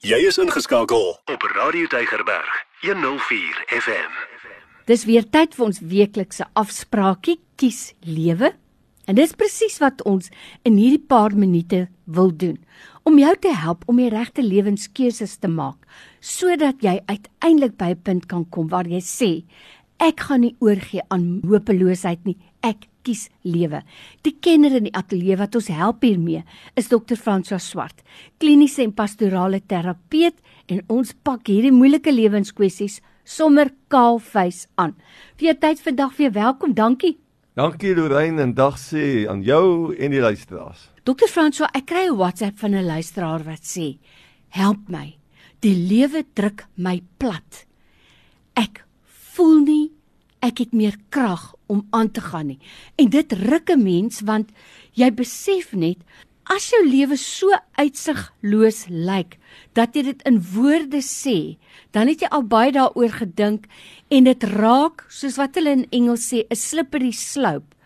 Jy is ingeskakel op Radio Deigerberg 104 FM. Dis weer tyd vir ons weeklikse afspraakie kies lewe. En dis presies wat ons in hierdie paar minute wil doen om jou te help om die regte lewenskeuses te maak sodat jy uiteindelik by 'n punt kan kom waar jy sê ek gaan nie oorgee aan hopeloosheid nie ek kies lewe. Die kenner in die ateljee wat ons help hiermee is Dr. François Swart, kliniese en pastorale terapeut en ons pak hierdie moeilike lewenskwessies sommer kaalvuis aan. Vir jou tyd vandag weer welkom. Dankie. Dankie Lorraine en dag sê aan jou en die luisteraars. Dr. François, ek kry 'n WhatsApp van 'n luisteraar wat sê: "Help my. Die lewe druk my plat. Ek voel nie ek het meer krag om aan te gaan nie. En dit ruk 'n mens want jy besef net as jou lewe so uitsigloos lyk dat jy dit in woorde sê, dan het jy al baie daaroor gedink en dit raak soos wat hulle in Engels sê 'n slippery slope.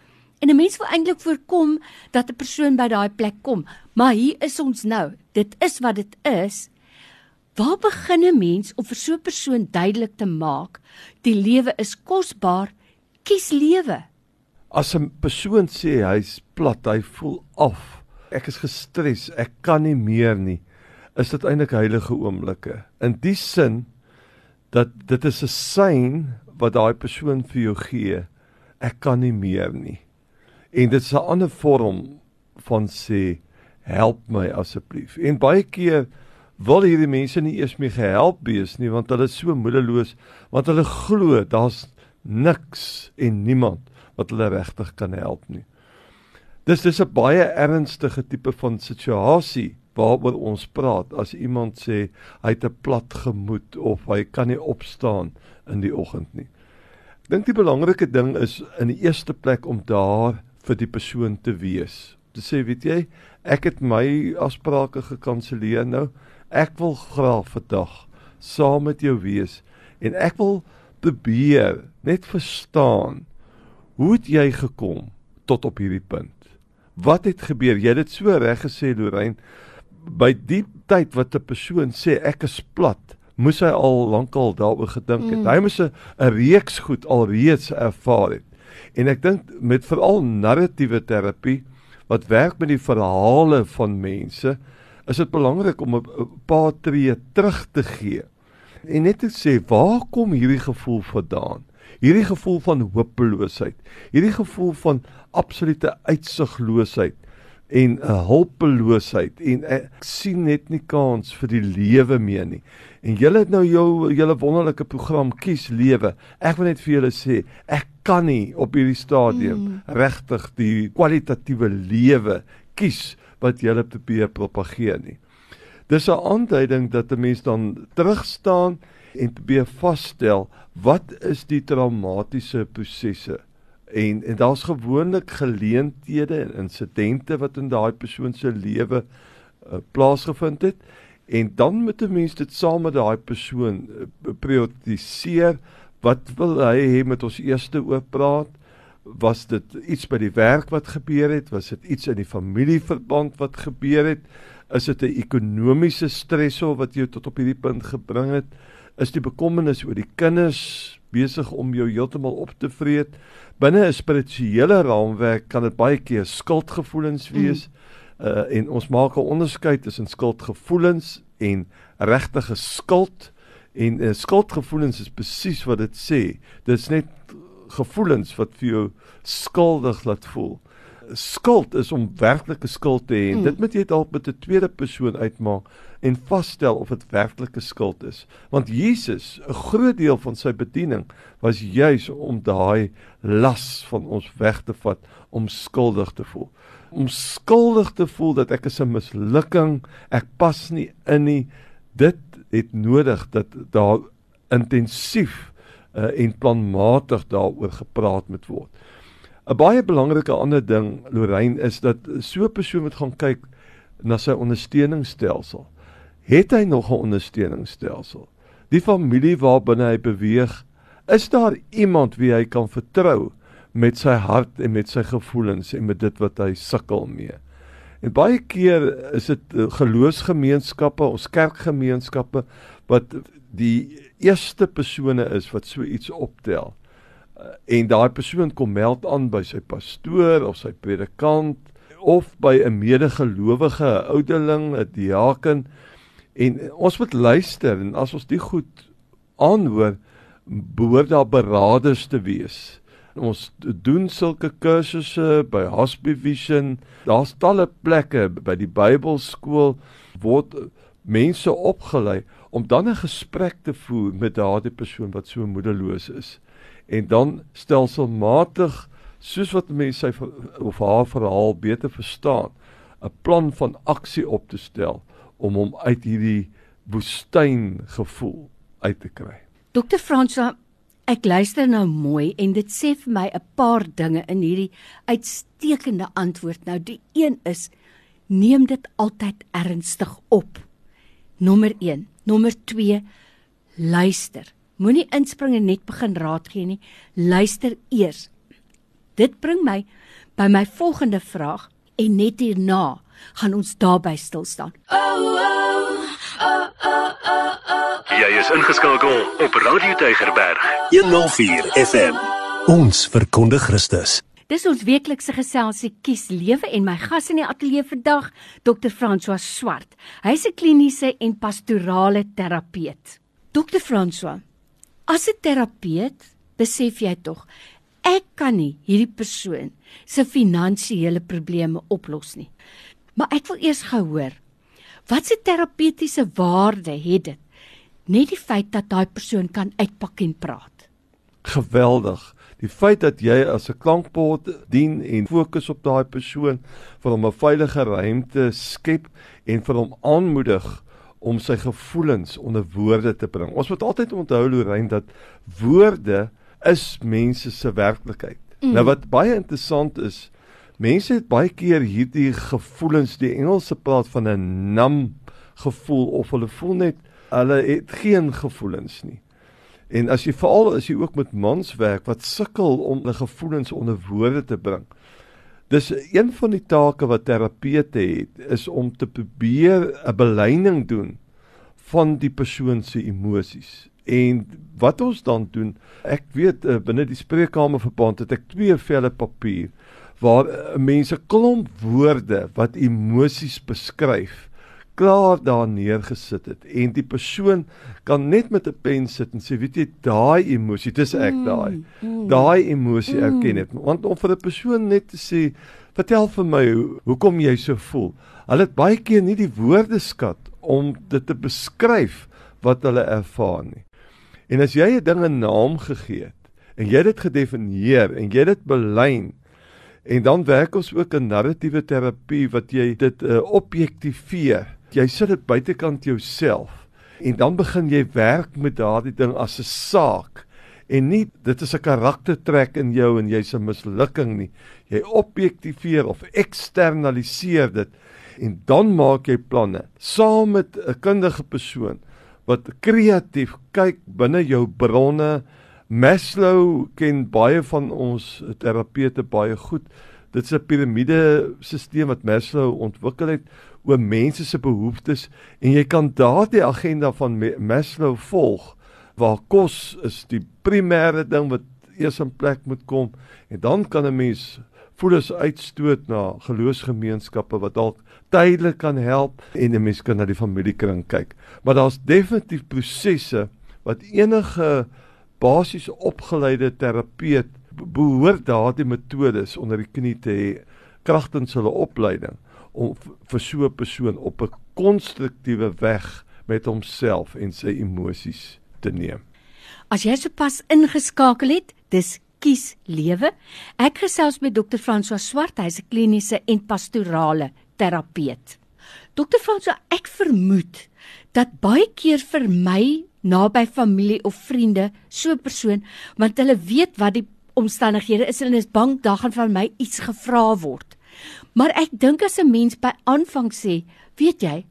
En 'n mens wil eintlik voorkom dat 'n persoon by daai plek kom, maar hier is ons nou. Dit is wat dit is. Waar begin 'n mens om vir so 'n persoon duidelik te maak die lewe is kosbaar? kies lewe. As 'n persoon sê hy's plat, hy voel af. Ek is gestres, ek kan nie meer nie. Is dit eintlik heilige oomblikke? In die sin dat dit is 'n sein wat daai persoon vir jou gee. Ek kan nie meer nie. En dit is 'n ander vorm van sê help my asseblief. En baie keer wil hierdie mense nie eers meer gehelp wees nie want hulle is so moedeloos want hulle glo daar's niks en niemand wat hulle regtig kan help nie. Dis dis 'n baie ernstige tipe van situasie waaroor ons praat as iemand sê hy het 'n plat gemoed of hy kan nie opstaan in die oggend nie. Ek dink die belangrike ding is in die eerste plek om daar vir die persoon te wees. Te sê, weet jy, ek het my afsprake gekanselleer nou. Ek wil graag vandag saam met jou wees en ek wil probeer net verstaan hoe het jy gekom tot op hierdie punt? Wat het gebeur? Jy het dit so reg gesê Lorraine. By die tyd wat 'n persoon sê ek is plat, moes hy al lankal daaroor gedink het. Mm. Hy moes 'n reeks goed alreeds ervaar het. En ek dink met veral narratiewe terapie wat werk met die verhale van mense, is dit belangrik om 'n paar tree terug te gee en net te sê waar kom hierdie gevoel vandaan? Hierdie gevoel van hopeloosheid, hierdie gevoel van absolute uitsigloosheid en 'n uh, hulpeloosheid en ek sien net nie kans vir die lewe meer nie. En julle het nou jou julle wonderlike program kies lewe. Ek wil net vir julle sê, ek kan nie op hierdie stadium mm. regtig die kwalitatiewe lewe kies wat julle probeer propageer nie. Dis 'n aanduiding dat 'n mens dan terug staan en probeer vasstel wat is die traumatiese prosesse. En en daar's gewoonlik geleenthede en insidente wat in daai persoon se lewe uh, plaasgevind het. En dan moet 'n mens dit saam met daai persoon uh, prioritiseer. Wat wil hy hê met ons eerste oor praat was dit iets by die werk wat gebeur het was dit iets in die familieverband wat gebeur het Is dit 'n ekonomiese stresor wat jou tot op hierdie punt gebring het? Is die bekommernis oor die kinders besig om jou heeltemal op te vreet? Binne 'n spirituele raamwerk kan dit baie keer skuldgevoelens wees. Mm. Uh en ons maak 'n onderskeid tussen skuldgevoelens en regtige skuld. En uh, skuldgevoelens is presies wat dit sê. Dit is net gevoelens wat vir jou skuldig laat voel skuld is om werklike skuld te hê. Hmm. Dit moet jy dalk met 'n tweede persoon uitmaak en vasstel of dit werklike skuld is. Want Jesus, 'n groot deel van sy bediening was juis om daai las van ons weg te vat om skuldig te voel. Om skuldig te voel dat ek is 'n mislukking, ek pas nie in nie. Dit het nodig dat daar intensief uh, en planmatig daaroor gepraat moet word. 'n Baie belangrike ander ding Lorraine is dat so 'n persoon moet gaan kyk na sy ondersteuningsstelsel. Het hy nog 'n ondersteuningsstelsel? Die familie waarbinne hy beweeg, is daar iemand wie hy kan vertrou met sy hart en met sy gevoelens en met dit wat hy sukkel mee? En baie keer is dit eh, geloofsgemeenskappe, ons kerkgemeenskappe wat die eerste persone is wat so iets optel. Eh, en daai persoon kom meld aan by sy pastoor of sy predikant of by 'n medegelowige, 'n ouderling, 'n diaken en ons moet luister en as ons dit goed aanhoor, behoort daar beraders te wees Ons doen sulke kursusse by Hospice Vision. Daar's talle plekke by die Bybelskool word mense opgelei om dan 'n gesprek te voer met daardie persoon wat so moedeloos is. En dan stelselmatig soos wat mense sy of haar verhaal beter verstaan, 'n plan van aksie op te stel om hom uit hierdie woestyn gevoel uit te kry. Dokter Fransa, Ek luister nou mooi en dit sê vir my 'n paar dinge in hierdie uitstekende antwoord. Nou die een is neem dit altyd ernstig op. Nommer 1. Nommer 2 luister. Moenie inspring en net begin raad gee nie. Luister eers. Dit bring my by my volgende vraag en net hierna gaan ons daarby stil staan. Oh, oh, oh, oh, oh, oh. Jy is ingeskakel op Radio Tygerberg 104 FM. Ons verkondig Christus. Dis ons weeklikse geselsie Kies Lewe en my gas in die ateljee vandag, Dr. François Swart. Hy's 'n kliniese en pastorale terapeut. Dr. François, as 'n terapeut, besef jy tog ek kan nie hierdie persoon se finansiële probleme oplos nie. Maar ek wil eers gehoor, wat se terapeutiese waarde het dit? Net die feit dat daai persoon kan uitpak en praat. Geweldig. Die feit dat jy as 'n klankbord dien en fokus op daai persoon vir hom 'n veilige ruimte skep en vir hom aanmoedig om sy gevoelens onder woorde te bring. Ons moet altyd onthou Lorraine dat woorde is mense se werklikheid. Mm. Nou wat baie interessant is, Mense het baie keer hierdie gevoelens, die Engelse praat van 'n numb gevoel of hulle voel net hulle het geen gevoelens nie. En as jy veral as jy ook met mans werk wat sukkel om hulle gevoelens onder woorde te bring. Dis een van die take wat terapeute het is om te probeer 'n beleining doen van die persoon se emosies. En wat ons dan doen, ek weet uh, binne die spreekkamer verband het ek twee velle papier waar uh, mense klomp woorde wat emosies beskryf klaar daar neergesit het en die persoon kan net met 'n pen sit en sê weet jy daai emosie dis ek mm, daai mm, daai emosie mm. erken het want om vir 'n persoon net te sê vertel vir my hoe, hoekom jy so voel hulle het baie keer nie die woordeskat om dit te beskryf wat hulle ervaar nie en as jy 'n ding 'n naam gegee het en jy dit gedefinieer en jy dit belyn En dan werk ons ook 'n narratiewe terapie wat jy dit uh, objektiveer. Jy sit dit buitekant jouself en dan begin jy werk met daardie ding as 'n saak en nie dit is 'n karaktertrek in jou en jy's 'n mislukking nie. Jy objektiveer of eksternaliseer dit en dan maak jy planne saam met 'n kundige persoon wat kreatief kyk binne jou bronne Maslow ken baie van ons terapeute baie goed. Dit is 'n piramidesisteem wat Maslow ontwikkel het oor mense se behoeftes en jy kan daardie agenda van Maslow volg waar kos is die primêre ding wat eers in plek moet kom en dan kan 'n mens voelens uitstoot na geloofsgemeenskappe wat dalk tydelik kan help en 'n mens kan na die familiekring kyk. Maar daar's definitief prosesse wat enige basiese opgeleide terapeut behoort daardie metodes onder die knie te hê kragtens hulle opleiding om vir so 'n persoon op 'n konstruktiewe weg met homself en sy emosies te neem. As jy sopas ingeskakel het, dis kies lewe. Ek gesels met Dr. François Swart, hy's 'n kliniese en pastorale terapeut. Dr. François, ek vermoed dat baie keer vir my naby familie of vriende so 'n persoon want hulle weet wat die omstandighede is en is bang daar gaan van my iets gevra word. Maar ek dink as 'n mens by aanvang sê, weet jy,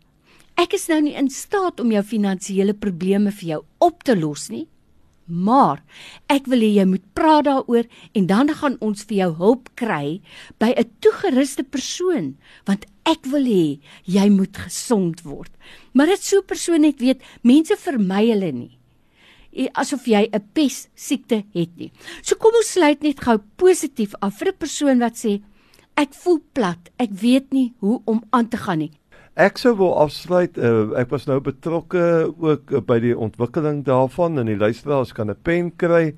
ek is nou nie in staat om jou finansiële probleme vir jou op te los nie. Maar ek wil hê jy moet praat daaroor en dan gaan ons vir jou hulp kry by 'n toegeruste persoon want ek wil hê jy moet gesond word. Maar dit so 'n persoon net weet, mense vermy hulle nie. Asof jy 'n pes siekte het nie. So kom ons sluit net gou positief af vir 'n persoon wat sê ek voel plat, ek weet nie hoe om aan te gaan nie. Ek sou wil afsluit. Uh, ek was nou betrokke ook uh, by die ontwikkeling daarvan en die luisteraars kan 'n pen kry.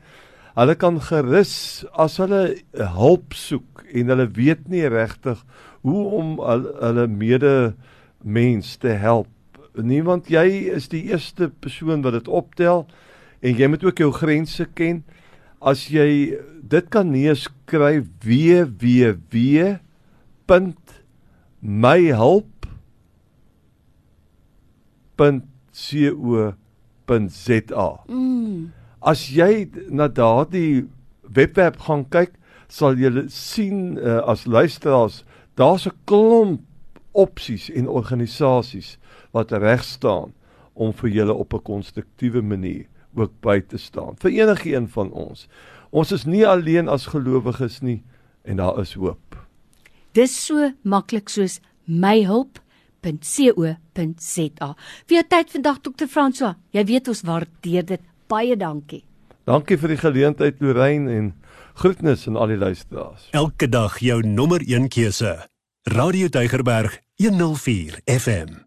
Hulle kan gerus as hulle hulp soek en hulle weet nie regtig hoe om hulle mede mens te help. Niemand jy is die eerste persoon wat dit optel en jy moet ook jou grense ken. As jy dit kan neerskryf www.myhelp www.co.za. Mm. As jy na daardie webwerf gaan kyk, sal jy sien uh, as luisteraars, daar's 'n klomp opsies en organisasies wat reg staan om vir julle op 'n konstruktiewe manier ook by te staan. Vir enige een van ons. Ons is nie alleen as gelowiges nie en daar is hoop. Dis so maklik soos my hulp www.co.za. Vir jou tyd vandag Dr. François. Jy weet ons waardeer dit. Baie dankie. Dankie vir die geleentheid Lorraine en groetnis aan al die luisteraars. Elke dag jou nommer 1 keuse. Radio Deugerberg 104 FM.